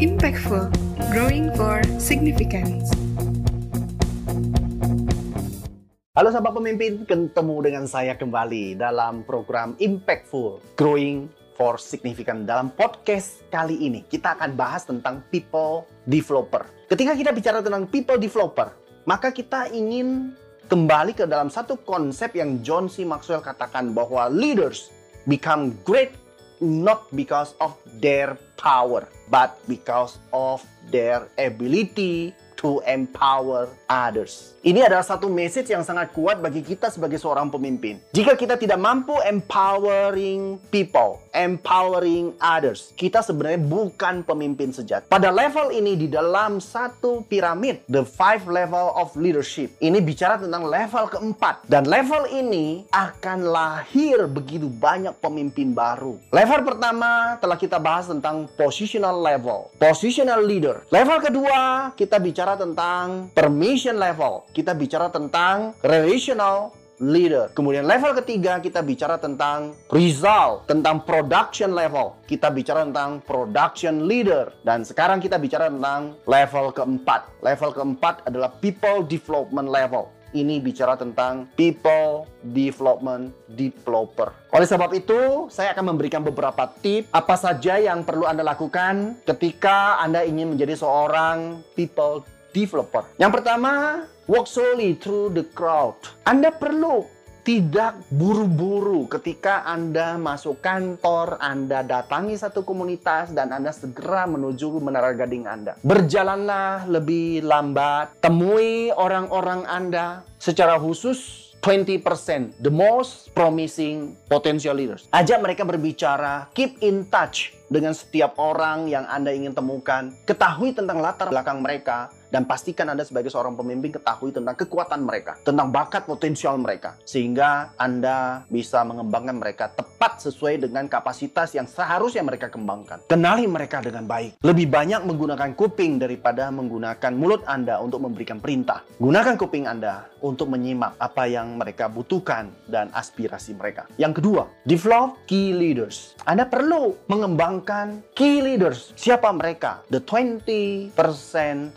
Impactful, growing for significance. Halo sahabat pemimpin, ketemu dengan saya kembali dalam program Impactful, growing for significant. Dalam podcast kali ini, kita akan bahas tentang people developer. Ketika kita bicara tentang people developer, maka kita ingin kembali ke dalam satu konsep yang John C. Maxwell katakan bahwa leaders become great not because of their power, but because of their ability to empower others. Ini adalah satu message yang sangat kuat bagi kita sebagai seorang pemimpin. Jika kita tidak mampu empowering people, empowering others, kita sebenarnya bukan pemimpin sejati. Pada level ini di dalam satu piramid, the five level of leadership, ini bicara tentang level keempat. Dan level ini akan lahir begitu banyak pemimpin baru. Level pertama telah kita bahas tentang positional level, positional leader. Level kedua kita bicara tentang permission level kita bicara tentang relational leader. Kemudian level ketiga kita bicara tentang result, tentang production level. Kita bicara tentang production leader. Dan sekarang kita bicara tentang level keempat. Level keempat adalah people development level. Ini bicara tentang people development developer. Oleh sebab itu, saya akan memberikan beberapa tips apa saja yang perlu Anda lakukan ketika Anda ingin menjadi seorang people developer. Yang pertama, walk slowly through the crowd. Anda perlu tidak buru-buru ketika Anda masuk kantor, Anda datangi satu komunitas, dan Anda segera menuju menara gading Anda. Berjalanlah lebih lambat, temui orang-orang Anda secara khusus 20% the most promising potential leaders. Ajak mereka berbicara, keep in touch dengan setiap orang yang Anda ingin temukan. Ketahui tentang latar belakang mereka, dan pastikan Anda sebagai seorang pemimpin ketahui tentang kekuatan mereka, tentang bakat potensial mereka, sehingga Anda bisa mengembangkan mereka tepat sesuai dengan kapasitas yang seharusnya mereka kembangkan. Kenali mereka dengan baik. Lebih banyak menggunakan kuping daripada menggunakan mulut Anda untuk memberikan perintah. Gunakan kuping Anda untuk menyimak apa yang mereka butuhkan dan aspirasi mereka. Yang kedua, develop key leaders. Anda perlu mengembangkan key leaders. Siapa mereka? The 20%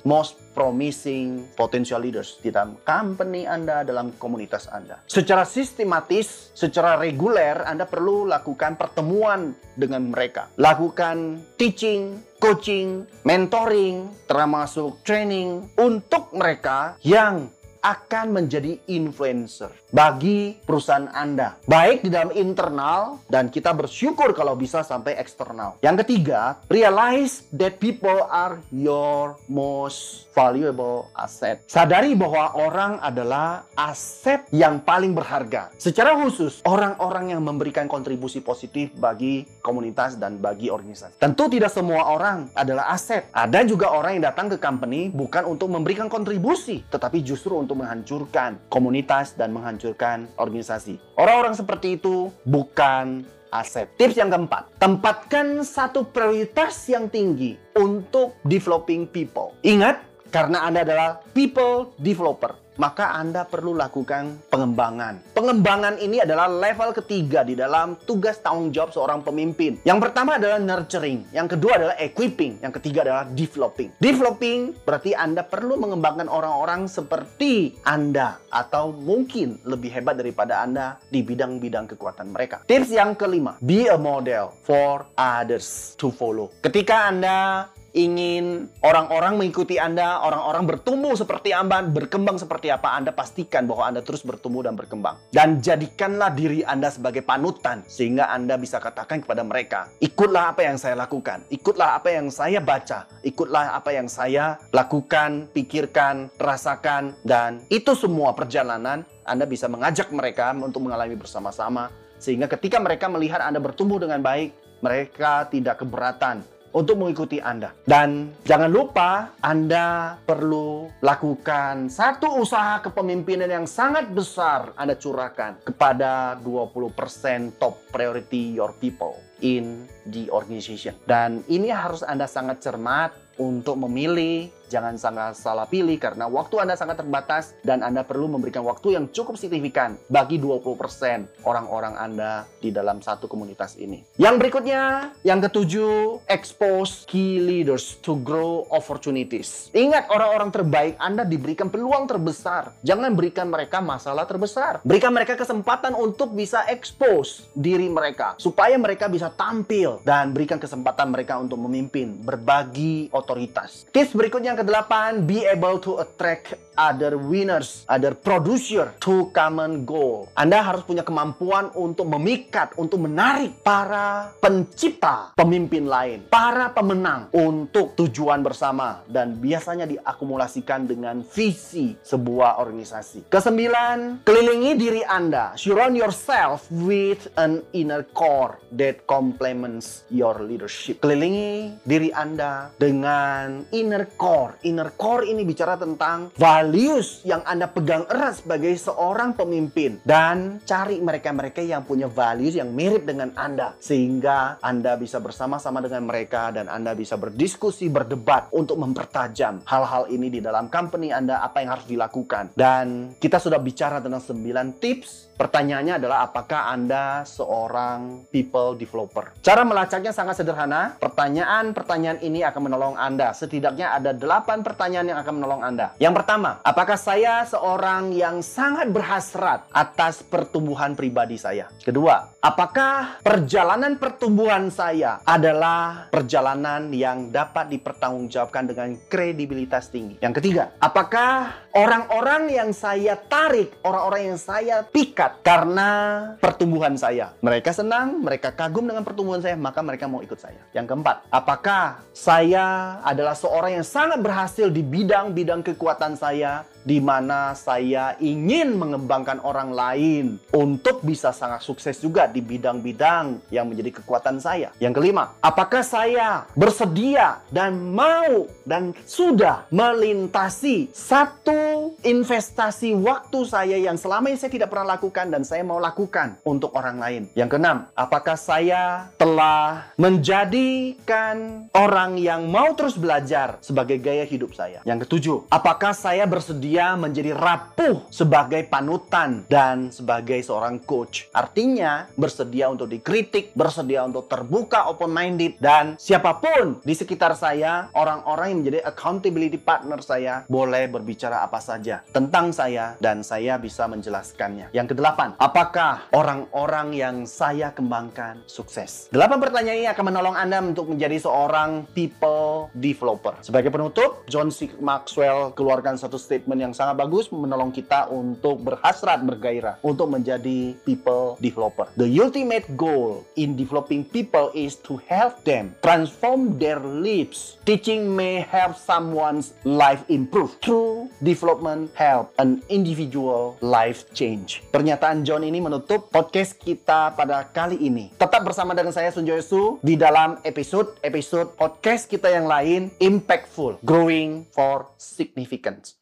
most promising potential leaders di dalam company Anda, dalam komunitas Anda. Secara sistematis, secara reguler, Anda perlu lakukan pertemuan dengan mereka. Lakukan teaching, coaching, mentoring, termasuk training untuk mereka yang akan menjadi influencer bagi perusahaan Anda. Baik di dalam internal dan kita bersyukur kalau bisa sampai eksternal. Yang ketiga, realize that people are your most valuable asset. Sadari bahwa orang adalah aset yang paling berharga. Secara khusus, orang-orang yang memberikan kontribusi positif bagi komunitas dan bagi organisasi. Tentu tidak semua orang adalah aset. Ada juga orang yang datang ke company bukan untuk memberikan kontribusi, tetapi justru untuk untuk menghancurkan komunitas dan menghancurkan organisasi. Orang-orang seperti itu bukan aset. Tips yang keempat, tempatkan satu prioritas yang tinggi untuk developing people. Ingat, karena Anda adalah people developer maka Anda perlu lakukan pengembangan. Pengembangan ini adalah level ketiga di dalam tugas tanggung jawab seorang pemimpin. Yang pertama adalah nurturing, yang kedua adalah equipping, yang ketiga adalah developing. Developing berarti Anda perlu mengembangkan orang-orang seperti Anda atau mungkin lebih hebat daripada Anda di bidang-bidang kekuatan mereka. Tips yang kelima, be a model for others to follow. Ketika Anda ingin orang-orang mengikuti Anda, orang-orang bertumbuh seperti Anda, berkembang seperti apa, Anda pastikan bahwa Anda terus bertumbuh dan berkembang. Dan jadikanlah diri Anda sebagai panutan, sehingga Anda bisa katakan kepada mereka, ikutlah apa yang saya lakukan, ikutlah apa yang saya baca, ikutlah apa yang saya lakukan, pikirkan, rasakan, dan itu semua perjalanan Anda bisa mengajak mereka untuk mengalami bersama-sama, sehingga ketika mereka melihat Anda bertumbuh dengan baik, mereka tidak keberatan untuk mengikuti Anda. Dan jangan lupa Anda perlu lakukan satu usaha kepemimpinan yang sangat besar Anda curahkan kepada 20% top priority your people in the organization. Dan ini harus Anda sangat cermat untuk memilih jangan sangat salah pilih karena waktu Anda sangat terbatas dan Anda perlu memberikan waktu yang cukup signifikan bagi 20% orang-orang Anda di dalam satu komunitas ini. Yang berikutnya, yang ketujuh, expose key leaders to grow opportunities. Ingat orang-orang terbaik Anda diberikan peluang terbesar. Jangan berikan mereka masalah terbesar. Berikan mereka kesempatan untuk bisa expose diri mereka supaya mereka bisa tampil dan berikan kesempatan mereka untuk memimpin, berbagi otoritas. Tips berikutnya yang kedelapan, be able to attract other winners, other producer to common goal. Anda harus punya kemampuan untuk memikat, untuk menarik para pencipta pemimpin lain, para pemenang untuk tujuan bersama dan biasanya diakumulasikan dengan visi sebuah organisasi. Kesembilan, kelilingi diri Anda. Surround yourself with an inner core that complements your leadership. Kelilingi diri Anda dengan inner core. Inner core ini bicara tentang values yang Anda pegang erat sebagai seorang pemimpin dan cari mereka-mereka yang punya values yang mirip dengan Anda sehingga anda bisa bersama-sama dengan mereka dan Anda bisa berdiskusi, berdebat untuk mempertajam hal-hal ini di dalam company Anda, apa yang harus dilakukan. Dan kita sudah bicara tentang 9 tips. Pertanyaannya adalah apakah Anda seorang people developer? Cara melacaknya sangat sederhana. Pertanyaan-pertanyaan ini akan menolong Anda. Setidaknya ada 8 pertanyaan yang akan menolong Anda. Yang pertama, apakah saya seorang yang sangat berhasrat atas pertumbuhan pribadi saya? Kedua, apakah perjalanan pertumbuhan saya adalah perjalanan yang dapat dipertanggungjawabkan dengan kredibilitas tinggi. Yang ketiga, apakah orang-orang yang saya tarik, orang-orang yang saya pikat karena pertumbuhan saya, mereka senang, mereka kagum dengan pertumbuhan saya, maka mereka mau ikut saya. Yang keempat, apakah saya adalah seorang yang sangat berhasil di bidang-bidang kekuatan saya di mana saya ingin mengembangkan orang lain untuk bisa sangat sukses juga di bidang-bidang yang menjadi kekuatan saya. Yang kelima, apakah saya bersedia dan mau dan sudah melintasi satu investasi waktu saya yang selama ini saya tidak pernah lakukan dan saya mau lakukan untuk orang lain. Yang keenam, apakah saya telah menjadikan orang yang mau terus belajar sebagai gaya hidup saya? Yang ketujuh, apakah saya bersedia dia menjadi rapuh sebagai panutan dan sebagai seorang coach. Artinya bersedia untuk dikritik, bersedia untuk terbuka, open minded dan siapa pun di sekitar saya, orang-orang yang menjadi accountability partner saya boleh berbicara apa saja tentang saya dan saya bisa menjelaskannya. Yang kedelapan, apakah orang-orang yang saya kembangkan sukses? Delapan pertanyaan ini akan menolong Anda untuk menjadi seorang people developer. Sebagai penutup, John C. Maxwell keluarkan satu statement yang sangat bagus menolong kita untuk berhasrat bergairah untuk menjadi people developer. The ultimate goal in developing people is to help them transform their lives. Teaching may help someone's life improve. True development help an individual life change. Pernyataan John ini menutup podcast kita pada kali ini. Tetap bersama dengan saya Sunjoy Su di dalam episode-episode podcast kita yang lain impactful, growing for significance.